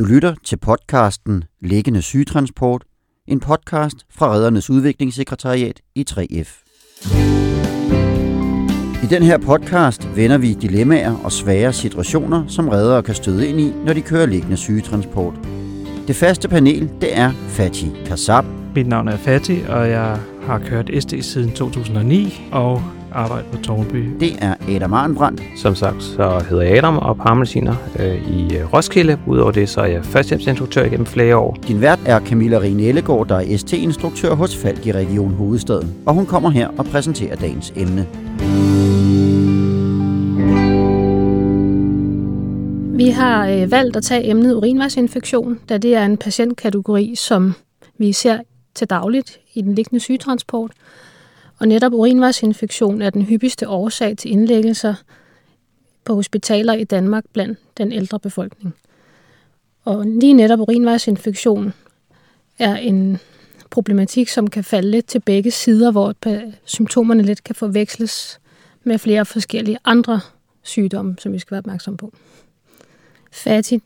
Du lytter til podcasten Liggende Sygetransport, en podcast fra Redernes Udviklingssekretariat i 3F. I den her podcast vender vi dilemmaer og svære situationer, som reddere kan støde ind i, når de kører liggende sygetransport. Det faste panel, det er Fatih Kassab. Mit navn er Fatih, og jeg har kørt SD siden 2009 og arbejdet på Tornby. Det er Adam Arnbrandt. Som sagt, så hedder jeg Adam og parmesiner øh, i øh, Roskilde. Udover det, så er jeg førstehjælpsinstruktør igennem flere år. Din vært er Camilla Rine Ellegaard, der er ST-instruktør hos Falk i Region Hovedstaden. Og hun kommer her og præsenterer dagens emne. Vi har øh, valgt at tage emnet urinvejsinfektion, da det er en patientkategori, som vi ser til dagligt i den liggende sygetransport. Og netop urinvejsinfektion er den hyppigste årsag til indlæggelser på hospitaler i Danmark blandt den ældre befolkning. Og lige netop urinvejsinfektion er en problematik, som kan falde lidt til begge sider, hvor symptomerne lidt kan forveksles med flere forskellige andre sygdomme, som vi skal være opmærksom på. Fatih,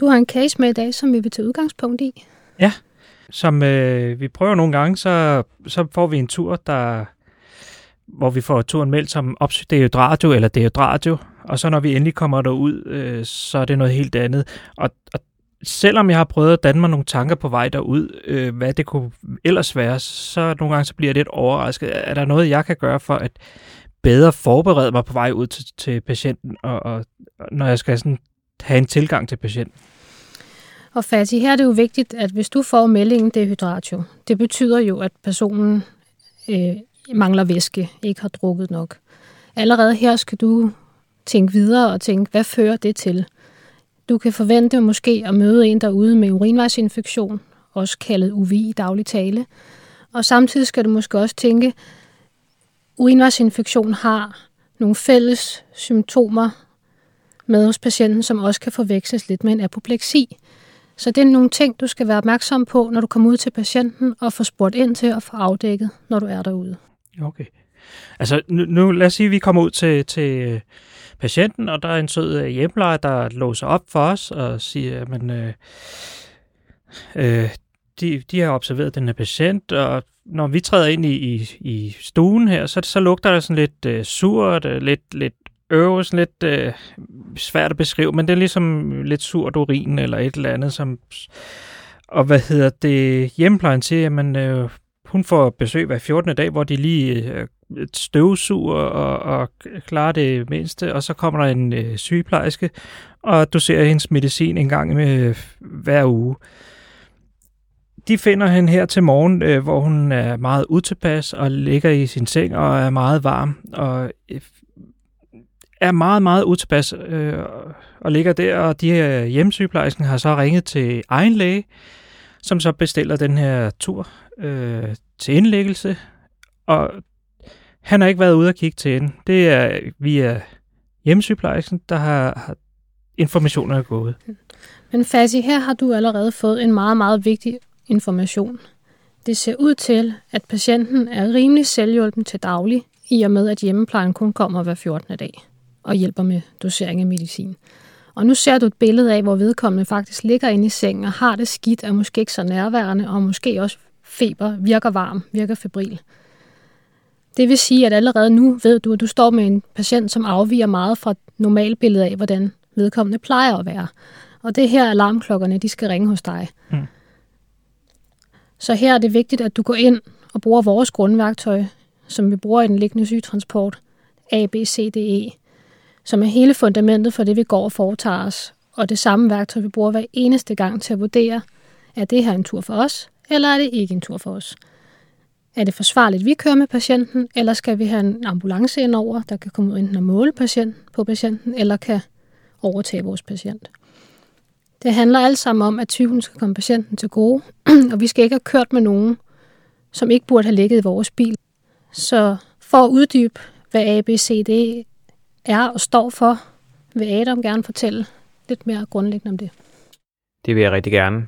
du har en case med i dag, som vi vil tage udgangspunkt i. Ja, som øh, vi prøver nogle gange, så, så får vi en tur, der, hvor vi får turen meldt som radio eller radio, og så når vi endelig kommer derud, øh, så er det noget helt andet. Og, og selvom jeg har prøvet at danne mig nogle tanker på vej derud, øh, hvad det kunne ellers være, så nogle gange så bliver jeg lidt overrasket. Er der noget, jeg kan gøre for at bedre forberede mig på vej ud til, til patienten, og, og når jeg skal sådan have en tilgang til patienten? Og Fatih, her er det jo vigtigt, at hvis du får meldingen dehydratio, det betyder jo, at personen øh, mangler væske, ikke har drukket nok. Allerede her skal du tænke videre og tænke, hvad fører det til? Du kan forvente måske at møde en derude med urinvejsinfektion, også kaldet UVI i daglig tale. Og samtidig skal du måske også tænke, urinvejsinfektion har nogle fælles symptomer med hos patienten, som også kan forveksles lidt med en apopleksi. Så det er nogle ting, du skal være opmærksom på, når du kommer ud til patienten og får spurgt ind til og få afdækket, når du er derude. Okay. Altså nu, nu lad os sige, at vi kommer ud til, til øh, patienten, og der er en sød øh, hjemmeplejer, der låser op for os og siger, at man, øh, øh, de, de har observeret den her patient, og når vi træder ind i, i, i stuen her, så, så lugter der sådan lidt øh, surt, øh, lidt, lidt øve sådan lidt øh, svært at beskrive, men det er ligesom lidt surt urin eller et eller andet, som... Og hvad hedder det? Hjemmeplejen til, at øh, hun får besøg hver 14. dag, hvor de lige øh, støvsuger og, og klarer det mindste, og så kommer der en øh, sygeplejerske, og doserer hendes medicin en gang med øh, hver uge. De finder hende her til morgen, øh, hvor hun er meget utilpas og ligger i sin seng og er meget varm, og øh, er meget, meget utilpas øh, og ligger der, og de her hjemmesygeplejersken har så ringet til egen læge, som så bestiller den her tur øh, til indlæggelse, og han har ikke været ude at kigge til hende. Det er via hjemmesygeplejersken, der har, har informationer gået. Men Fasi, her har du allerede fået en meget, meget vigtig information. Det ser ud til, at patienten er rimelig selvhjulpen til daglig, i og med at hjemmeplejen kun kommer hver 14. dag og hjælper med dosering af medicin. Og nu ser du et billede af, hvor vedkommende faktisk ligger inde i sengen og har det skidt, er måske ikke så nærværende, og måske også feber, virker varm, virker febril. Det vil sige, at allerede nu ved du, at du står med en patient, som afviger meget fra normalbilledet af, hvordan vedkommende plejer at være. Og det her alarmklokkerne, de skal ringe hos dig. Mm. Så her er det vigtigt, at du går ind og bruger vores grundværktøj, som vi bruger i den liggende sygetransport, A, B, C, D, E, som er hele fundamentet for det, vi går og foretager os. Og det samme værktøj, vi bruger hver eneste gang til at vurdere, er det her en tur for os, eller er det ikke en tur for os? Er det forsvarligt, vi kører med patienten, eller skal vi have en ambulance ind over, der kan komme ud enten og måle patient på patienten, eller kan overtage vores patient? Det handler alt sammen om, at tvivlen skal komme patienten til gode, og vi skal ikke have kørt med nogen, som ikke burde have ligget i vores bil. Så for at uddybe, hvad ABCD er og står for, vil Adam gerne fortælle lidt mere grundlæggende om det. Det vil jeg rigtig gerne.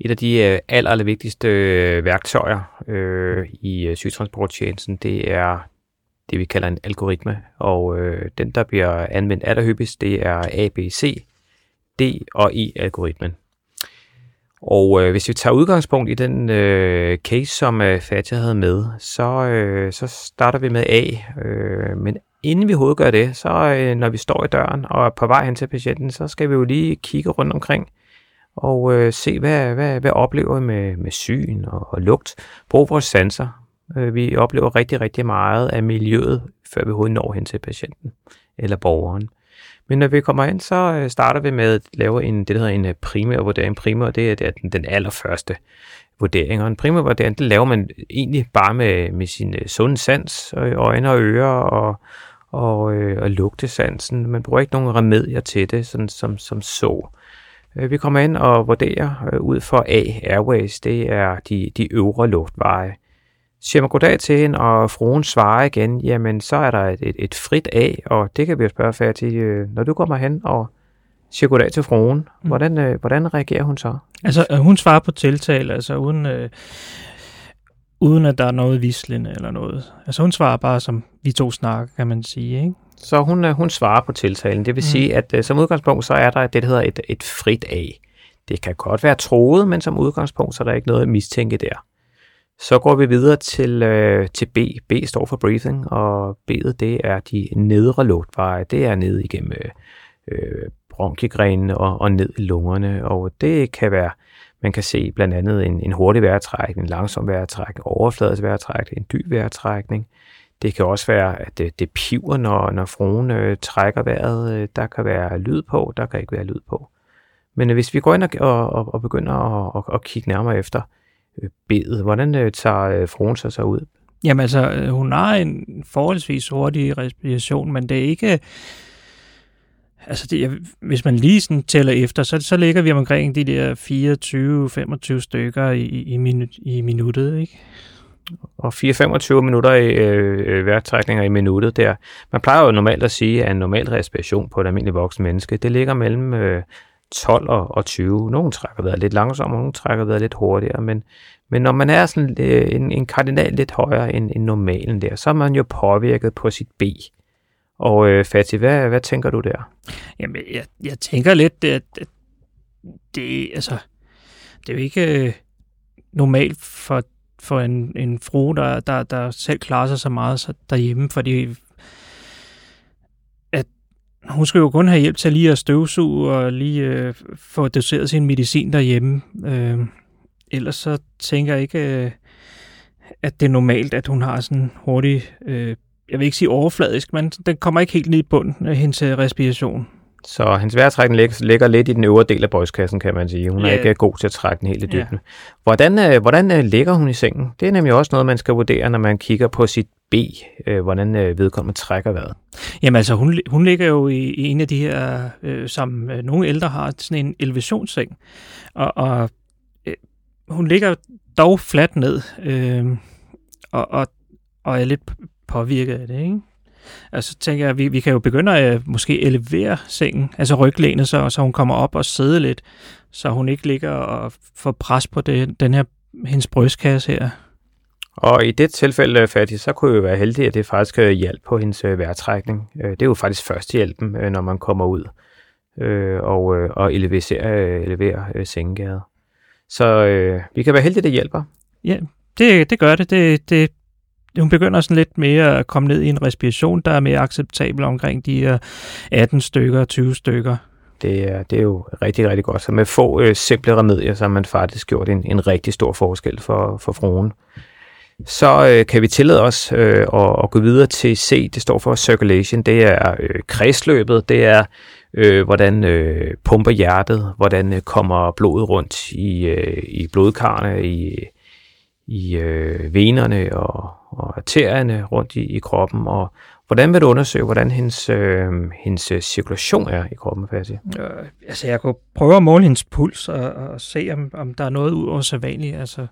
Et af de øh, aller, aller vigtigste øh, værktøjer øh, i øh, sygetransporttjenesten, det er det, vi kalder en algoritme. Og øh, den, der bliver anvendt allerhyppigst, det er ABC, D og E-algoritmen. Og øh, hvis vi tager udgangspunkt i den øh, case, som øh, Fatja havde med, så, øh, så starter vi med A. Øh, men inden vi overhovedet gør det, så øh, når vi står i døren og er på vej hen til patienten, så skal vi jo lige kigge rundt omkring og øh, se, hvad, hvad, hvad oplever vi med, med syn og, og lugt. Brug vores sanser. Øh, vi oplever rigtig, rigtig meget af miljøet, før vi overhovedet når hen til patienten eller borgeren. Men når vi kommer ind, så øh, starter vi med at lave en, det, der hedder en øh, primær vurdering. Primær, det er, det er den, den allerførste vurdering. Og en primær vurdering, det laver man egentlig bare med, med sin øh, sunde sans, øh, øjne og ører og, og, og lugtesansen. Man bruger ikke nogen remedier til det, sådan som, som så. Vi kommer ind og vurderer ud for A, airways, det er de, de øvre luftveje. Siger man goddag til hende, og fruen svarer igen, jamen så er der et, et, et frit A, og det kan vi jo spørge færdig, øh, når du kommer hen og siger goddag til fruen, mm. hvordan, øh, hvordan reagerer hun så? Altså hun svarer på tiltale, altså uden, øh, uden at der er noget vislende eller noget. Altså hun svarer bare som vi to snakker, kan man sige, ikke? Så hun, øh, hun svarer på tiltalen. Det vil mm. sige, at øh, som udgangspunkt, så er der det, der hedder et, et frit A. Det kan godt være troet, men som udgangspunkt, så er der ikke noget at mistænke der. Så går vi videre til, øh, til B. B står for breathing, og B'et det er de nedre luftveje. Det er ned igennem øh, bronkiegrenene og, og ned i lungerne, og det kan være, man kan se blandt andet en, en hurtig vejrtrækning, en langsom vejrtrækning, overfladisk vejrtrækning, en dyb vejrtrækning. Det kan også være, at det, det piver, når, når fruen øh, trækker vejret. Øh, der kan være lyd på, der kan ikke være lyd på. Men øh, hvis vi går ind og, og, og begynder at og, og kigge nærmere efter, Øh, bedet. Hvordan øh, tager øh, fruen sig så ud? Jamen altså, øh, hun har en forholdsvis hurtig respiration, men det er ikke... Altså, det, hvis man lige sådan tæller efter, så, så ligger vi omkring de der 24-25 stykker i, i, minu, i minuttet, ikke? Og 4-25 minutter i øh, vejrtrækninger i minuttet der. Man plejer jo normalt at sige, at en normal respiration på et almindeligt voksen menneske, det ligger mellem øh, 12 og, og 20. Nogle trækker vejret lidt langsommere, nogle trækker vejret lidt hurtigere, men, men når man er sådan øh, en, en kardinal lidt højere end, end normalen der, så er man jo påvirket på sit B. Og øh, Fatih, hvad, hvad tænker du der? Jamen, jeg, jeg tænker lidt, at, at det, altså, det er jo ikke øh, normalt for, for en, en fru, der, der, der selv klarer sig så meget så derhjemme, fordi hun skal jo kun have hjælp til lige at støvsuge og lige øh, få doseret sin medicin derhjemme. Øh, ellers så tænker jeg ikke, øh, at det er normalt, at hun har sådan hurtig, øh, jeg vil ikke sige overfladisk, men den kommer ikke helt ned i bunden af hendes øh, respiration. Så hendes vejrtrækning ligger, lidt i den øvre del af brystkassen, kan man sige. Hun er ikke god til at trække den helt i dybden. Ja. Hvordan, øh, hvordan øh, ligger hun i sengen? Det er nemlig også noget, man skal vurdere, når man kigger på sit B, hvordan vedkommende trækker vejret. Jamen altså, hun, hun ligger jo i, i en af de her, øh, som nogle ældre har, sådan en elevationsseng. Og, og øh, hun ligger dog fladt ned, øh, og, og, og er lidt påvirket af det, ikke? Altså tænker jeg, vi, vi kan jo begynde at uh, måske elevere sengen, altså ryglænet, så, så hun kommer op og sidder lidt, så hun ikke ligger og får pres på det, den her, hendes brystkasse her. Og i det tilfælde, Fatih, så kunne jo være heldig, at det faktisk hjælp på hendes øh, vejrtrækning. Øh, det er jo faktisk førstehjælpen, øh, når man kommer ud øh, og, og eleverer, eleverer øh, sengegader. Så øh, vi kan være heldige, at det hjælper. Ja, det, det gør det. det, det hun begynder sådan lidt mere at komme ned i en respiration, der er mere acceptabel omkring de her 18 stykker, 20 stykker. Det er, det er jo rigtig, rigtig godt. Så med få øh, simple remedier, så har man faktisk gjort en, en rigtig stor forskel for, for fruen. Så øh, kan vi tillade os øh, at, at gå videre til C, det står for circulation. Det er øh, kredsløbet, det er øh, hvordan øh, pumper hjertet, hvordan øh, kommer blodet rundt i, øh, i blodkarne, i, i øh, venerne og, og arterierne rundt i, i kroppen, og hvordan vil du undersøge, hvordan hendes, øh, hendes øh, cirkulation er i kroppen, Fatih? Øh, altså, jeg kunne prøve at måle hendes puls og, og se, om, om der er noget ud over sædvanligt, altså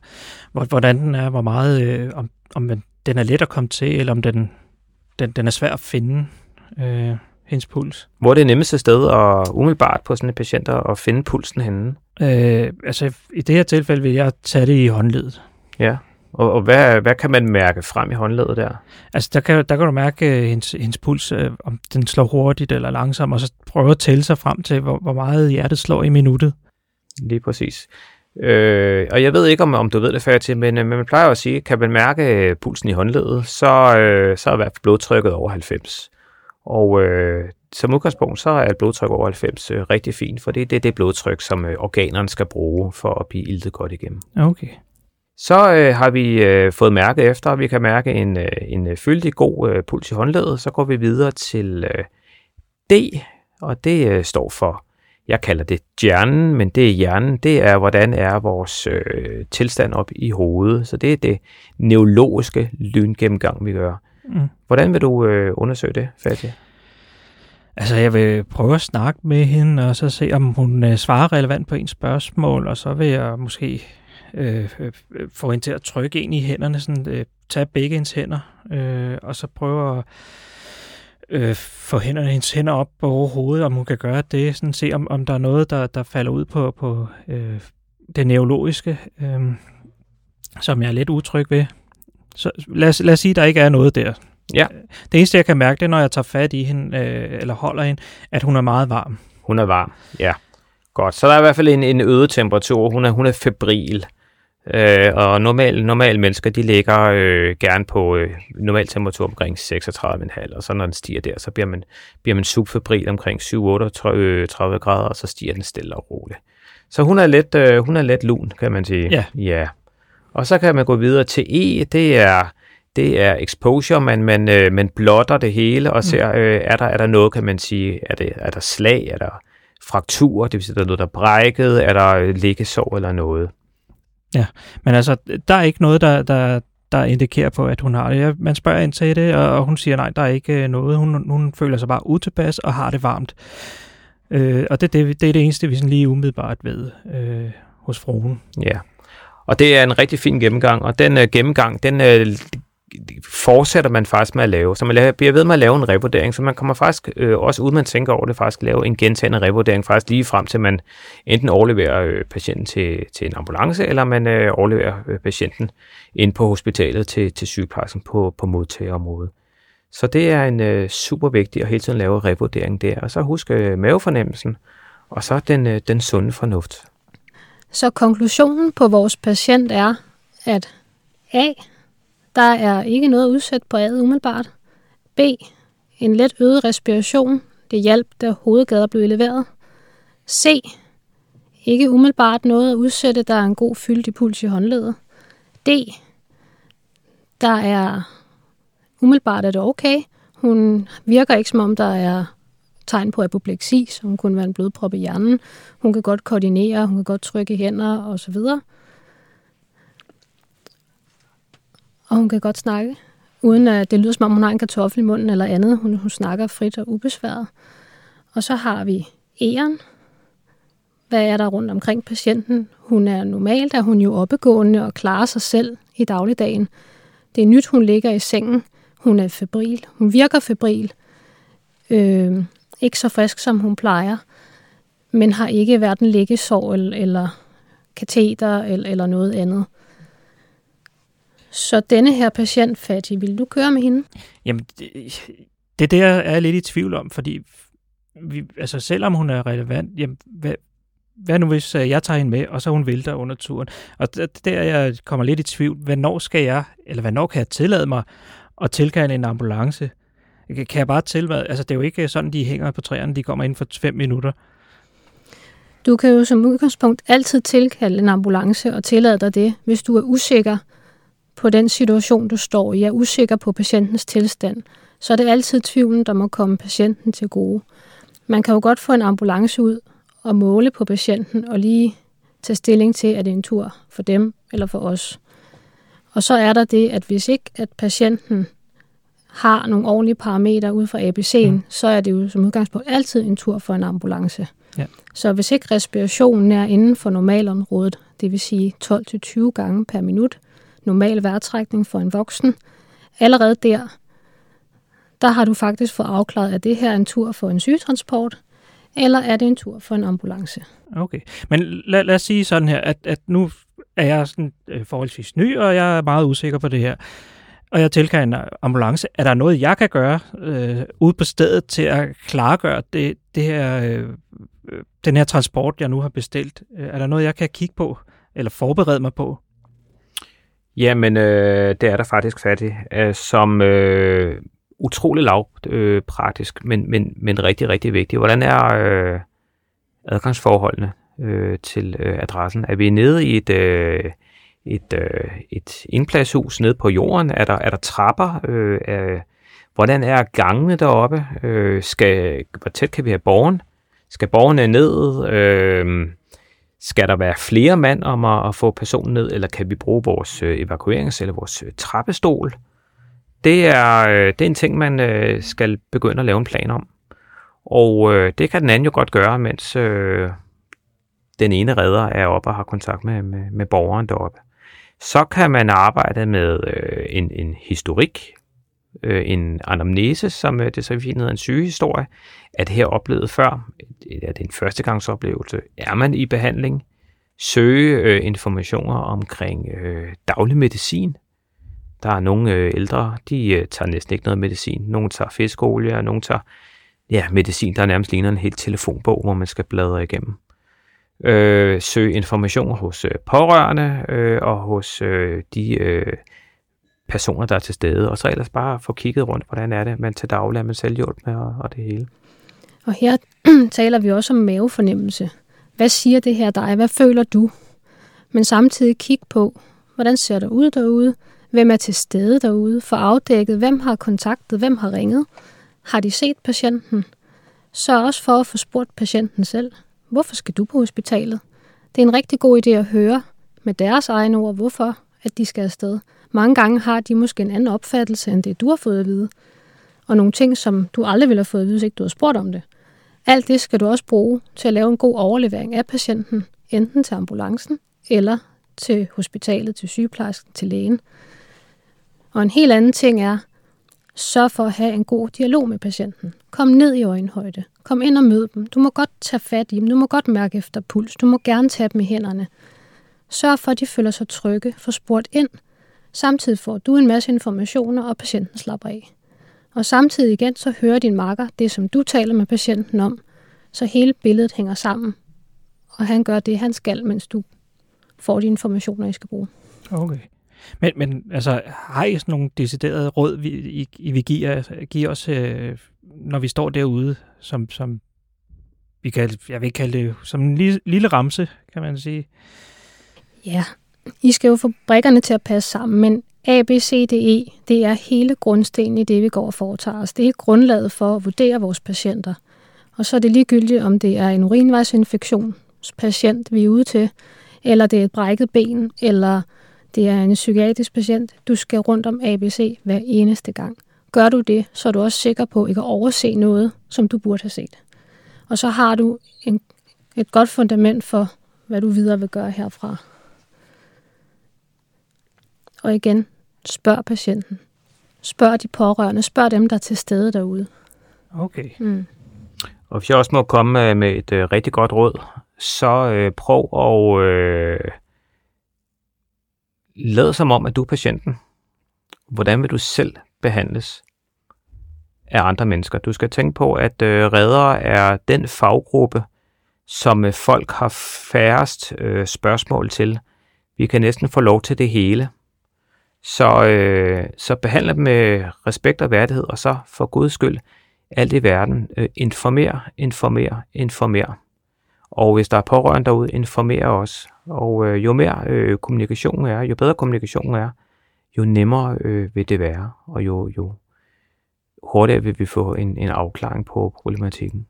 hvordan den er, hvor meget, øh, om, om den er let at komme til, eller om den, den, den er svær at finde, øh, hendes puls. Hvor er det nemmeste sted at umiddelbart på sådan en patient at finde pulsen henne? Øh, altså, i det her tilfælde vil jeg tage det i håndledet. Ja, og, og hvad, hvad kan man mærke frem i håndledet der? Altså, der kan, der kan du mærke uh, hendes, hendes puls, uh, om den slår hurtigt eller langsomt, og så prøve at tælle sig frem til, hvor, hvor meget hjertet slår i minuttet. Lige præcis. Øh, og jeg ved ikke, om, om du ved det før til, men, øh, men man plejer at sige, kan man mærke pulsen i håndledet, så, øh, så er i hvert fald blodtrykket over 90. Og øh, som udgangspunkt, så er et blodtryk over 90 øh, rigtig fint, for det, det er det blodtryk, som øh, organerne skal bruge for at blive iltet godt igennem. Okay. Så øh, har vi øh, fået mærket efter, at vi kan mærke en, øh, en øh, fyldig god øh, puls i håndledet. Så går vi videre til øh, D, og det øh, står for, jeg kalder det hjernen, men det er hjernen, det er, hvordan er vores øh, tilstand op i hovedet. Så det er det neurologiske lyngennemgang, vi gør. Mm. Hvordan vil du øh, undersøge det, Fatih? Altså, jeg vil prøve at snakke med hende, og så se, om hun øh, svarer relevant på en spørgsmål, og så vil jeg måske øh, øh, få hende til at trykke en i hænderne, sådan, øh, tage begge hendes hænder, øh, og så prøve at øh, få hænderne, hendes hænder op over hovedet, om hun kan gøre det, sådan se, om, om der er noget, der, der falder ud på, på øh, det neurologiske, øh, som jeg er lidt utryg ved. Så lad os, lad os sige, at der ikke er noget der. Ja. Det eneste, jeg kan mærke, det er, når jeg tager fat i hende, øh, eller holder hende, at hun er meget varm. Hun er varm, ja. Godt, så der er i hvert fald en, en øget temperatur. Hun er, hun er febril. Øh, og normale, normale mennesker, de ligger øh, gerne på øh, normal temperatur omkring 36,5, og så når den stiger der, så bliver man, bliver man subfebril omkring 7-38 grader, og så stiger den stille og roligt. Så hun er lidt, øh, hun er lidt lun, kan man sige. Ja. ja. Og så kan man gå videre til E, det er, det er exposure, man, man, øh, man blotter det hele og ser, øh, er, der, er der noget, kan man sige, er, det, er der slag, er der frakturer, det vil sige, der er noget, der er brækket, er der øh, liggesår eller noget. Ja, Men altså, der er ikke noget, der, der, der indikerer på, at hun har det. Man spørger ind til det, og hun siger, nej, der er ikke øh, noget. Hun, hun føler sig bare utilpas og har det varmt. Øh, og det, det, det er det eneste, vi sådan lige umiddelbart ved øh, hos fruen. Ja, og det er en rigtig fin gennemgang, og den øh, gennemgang, den øh, fortsætter man faktisk med at lave. Så man laver, bliver ved med at lave en revurdering, så man kommer faktisk øh, også, uden man tænker over det, faktisk lave en gentagende revurdering, faktisk lige frem til man enten overleverer øh, patienten til, til en ambulance, eller man øh, overleverer øh, patienten ind på hospitalet til, til sygeplejersken på, på modtagerområdet. Så det er en øh, super vigtig at hele tiden lave revurdering der, og så husk øh, mavefornemmelsen, og så den, øh, den sunde fornuft. Så konklusionen på vores patient er, at A. Der er ikke noget udsat på ad umiddelbart. B. En let øget respiration. Det hjalp, da hovedgader blev leveret. C. Ikke umiddelbart noget at udsætte, der er en god fyldig puls i håndledet. D. Der er umiddelbart er det okay. Hun virker ikke som om, der er tegn på apopleksi, som kunne være en blodprop i hjernen. Hun kan godt koordinere, hun kan godt trykke hænder og så videre. Og hun kan godt snakke, uden at det lyder som om, hun har en kartoffel i munden eller andet. Hun, hun snakker frit og ubesværet. Og så har vi æren. Hvad er der rundt omkring patienten? Hun er normalt, er hun jo oppegående og klarer sig selv i dagligdagen. Det er nyt, hun ligger i sengen. Hun er febril. Hun virker febril. Øh, ikke så frisk, som hun plejer, men har ikke hverken liggesår eller, eller kateter eller, eller noget andet. Så denne her patient, Fatih, vil du køre med hende? Jamen, det, det der er jeg lidt i tvivl om, fordi vi, altså selvom hun er relevant, jamen, hvad, hvad nu hvis øh, jeg tager hende med, og så hun vælter under turen? Og der, der jeg kommer lidt i tvivl, hvornår skal jeg, eller hvornår kan jeg tillade mig at tilkalde en ambulance? Kan kan jeg bare tillade, altså det er jo ikke sådan, de hænger på træerne, de kommer inden for fem minutter. Du kan jo som udgangspunkt altid tilkalde en ambulance og tillade dig det, hvis du er usikker på den situation, du står i, er usikker på patientens tilstand, så er det altid tvivlen, der må komme patienten til gode. Man kan jo godt få en ambulance ud og måle på patienten og lige tage stilling til, er det en tur for dem eller for os. Og så er der det, at hvis ikke at patienten har nogle ordentlige parametre ud fra ABC'en, mm. så er det jo som udgangspunkt altid en tur for en ambulance. Ja. Så hvis ikke respirationen er inden for normalområdet, det vil sige 12-20 gange per minut, normal vejrtrækning for en voksen, allerede der, der har du faktisk fået afklaret, at det her er en tur for en sygetransport, eller er det en tur for en ambulance. Okay, men lad, lad os sige sådan her, at, at nu er jeg sådan, øh, forholdsvis ny, og jeg er meget usikker på det her. Og jeg tilkalder en ambulance. Er der noget, jeg kan gøre øh, ude på stedet til at klargøre det, det her, øh, øh den her transport, jeg nu har bestilt? Øh, er der noget, jeg kan kigge på? eller forberede mig på? Jamen, øh, det er der faktisk fat i, øh, som øh, utrolig lavt øh, praktisk, men, men, men rigtig, rigtig vigtigt. Hvordan er øh, adgangsforholdene øh, til øh, adressen? Er vi nede i et, øh, et, øh, et indpladshus nede på jorden? Er der, er der trapper? Øh, er, hvordan er gangene deroppe? Øh, skal, hvor tæt kan vi have borgen? Skal borgerne ned? Øh, skal der være flere mand om at, at få personen ned, eller kan vi bruge vores øh, evakuerings- eller vores øh, trappestol? Det er, øh, det er en ting, man øh, skal begynde at lave en plan om. Og øh, det kan den anden jo godt gøre, mens øh, den ene redder er oppe og har kontakt med, med, med borgeren deroppe. Så kan man arbejde med øh, en, en historik, øh, en anamnese, som øh, det så fint hedder en sygehistorie, at her oplevet før, er det en førstegangsoplevelse, er man i behandling, søge øh, informationer omkring øh, daglig medicin. Der er nogle øh, ældre, de øh, tager næsten ikke noget medicin. Nogle tager fiskolie, og nogle tager ja, medicin, der nærmest ligner en helt telefonbog, hvor man skal bladre igennem. Øh, søge information hos øh, pårørende øh, og hos øh, de øh, personer, der er til stede, og så ellers bare få kigget rundt, hvordan er det, man til daglig er man selvhjulp med og, og det hele. Og her taler vi også om mavefornemmelse. Hvad siger det her dig? Hvad føler du? Men samtidig kig på, hvordan ser det ud derude? Hvem er til stede derude? For afdækket, hvem har kontaktet? Hvem har ringet? Har de set patienten? Så også for at få spurgt patienten selv. Hvorfor skal du på hospitalet? Det er en rigtig god idé at høre med deres egne ord, hvorfor at de skal afsted. Mange gange har de måske en anden opfattelse, end det du har fået at vide. Og nogle ting, som du aldrig ville have fået at vide, hvis ikke du havde spurgt om det. Alt det skal du også bruge til at lave en god overlevering af patienten, enten til ambulancen eller til hospitalet, til sygeplejersken, til lægen. Og en helt anden ting er, sørg for at have en god dialog med patienten. Kom ned i øjenhøjde. Kom ind og mød dem. Du må godt tage fat i dem. Du må godt mærke efter puls. Du må gerne tage dem i hænderne. Sørg for, at de føler sig trygge. Få spurgt ind. Samtidig får du en masse informationer, og patienten slapper af. Og samtidig igen, så hører din marker det, som du taler med patienten om, så hele billedet hænger sammen. Og han gør det, han skal, mens du får de informationer, I skal bruge. Okay. Men, men altså, har I sådan nogle deciderede råd, vi, I, I vil give, give os, øh, når vi står derude, som, som vi kan, jeg vil ikke kalde det, som en lille, lille ramse, kan man sige? Ja, i skal jo få brikkerne til at passe sammen, men A, B, C, D, E, det er hele grundstenen i det, vi går og foretager os. Det er grundlaget for at vurdere vores patienter. Og så er det ligegyldigt, om det er en urinvejsinfektionspatient, vi er ude til, eller det er et brækket ben, eller det er en psykiatrisk patient. Du skal rundt om ABC hver eneste gang. Gør du det, så er du også sikker på ikke at overse noget, som du burde have set. Og så har du en, et godt fundament for, hvad du videre vil gøre herfra. Og igen, spørg patienten. Spørg de pårørende. Spørg dem, der er til stede derude. Okay. Mm. Og hvis jeg også må komme med et øh, rigtig godt råd, så øh, prøv at øh, lad som om, at du er patienten. Hvordan vil du selv behandles af andre mennesker? Du skal tænke på, at øh, reddere er den faggruppe, som øh, folk har færrest øh, spørgsmål til. Vi kan næsten få lov til det hele. Så, øh, så behandle dem med respekt og værdighed, og så for guds skyld, alt i verden, øh, informer, informer, informer. Og hvis der er pårørende derude, informer os. Og øh, jo mere øh, kommunikation er, jo bedre kommunikation er, jo nemmere øh, vil det være, og jo, jo hurtigere vil vi få en, en afklaring på problematikken.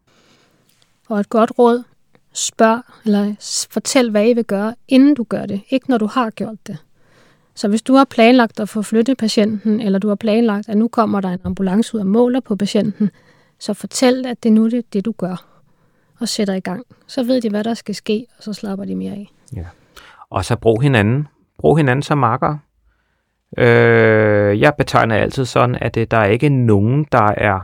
Og et godt råd, spørg eller fortæl, hvad I vil gøre, inden du gør det, ikke når du har gjort det. Så hvis du har planlagt at få flyttet patienten, eller du har planlagt, at nu kommer der en ambulance ud og måler på patienten, så fortæl, at det er nu det, det du gør, og sætter i gang. Så ved de, hvad der skal ske, og så slapper de mere af. Ja. Og så brug hinanden. Brug hinanden som makker. Øh, jeg betegner altid sådan, at det, der er ikke nogen, der er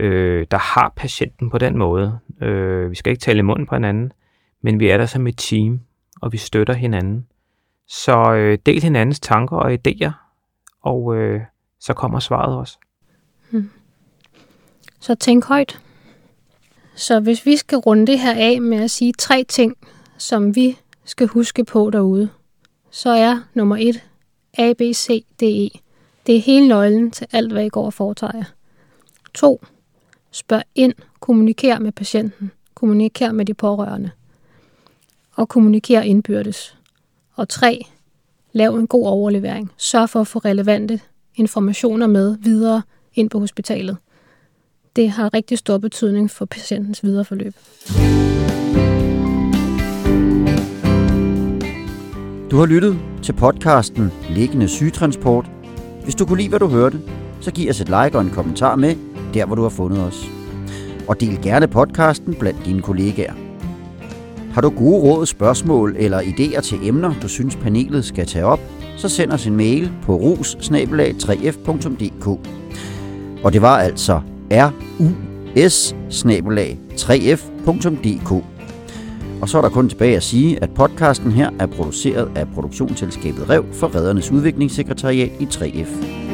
øh, der har patienten på den måde. Øh, vi skal ikke tale i munden på hinanden, men vi er der som et team, og vi støtter hinanden. Så øh, del hinandens tanker og idéer, og øh, så kommer svaret også. Hmm. Så tænk højt. Så hvis vi skal runde det her af med at sige tre ting, som vi skal huske på derude, så er nummer et A, B, C, D, E. Det er hele nøglen til alt, hvad I går og foretager jer. 2. Spørg ind, kommuniker med patienten, kommuniker med de pårørende og kommuniker indbyrdes. Og tre, Lav en god overlevering. Sørg for at få relevante informationer med videre ind på hospitalet. Det har rigtig stor betydning for patientens videre forløb. Du har lyttet til podcasten Liggende sygetransport. Hvis du kunne lide, hvad du hørte, så giv os et like og en kommentar med, der hvor du har fundet os. Og del gerne podcasten blandt dine kollegaer. Har du gode råd, spørgsmål eller idéer til emner, du synes panelet skal tage op, så send os en mail på rus 3f.dk. Og det var altså rus 3f.dk. Og så er der kun tilbage at sige, at podcasten her er produceret af produktionsselskabet Rev for Redernes Udviklingssekretariat i 3F.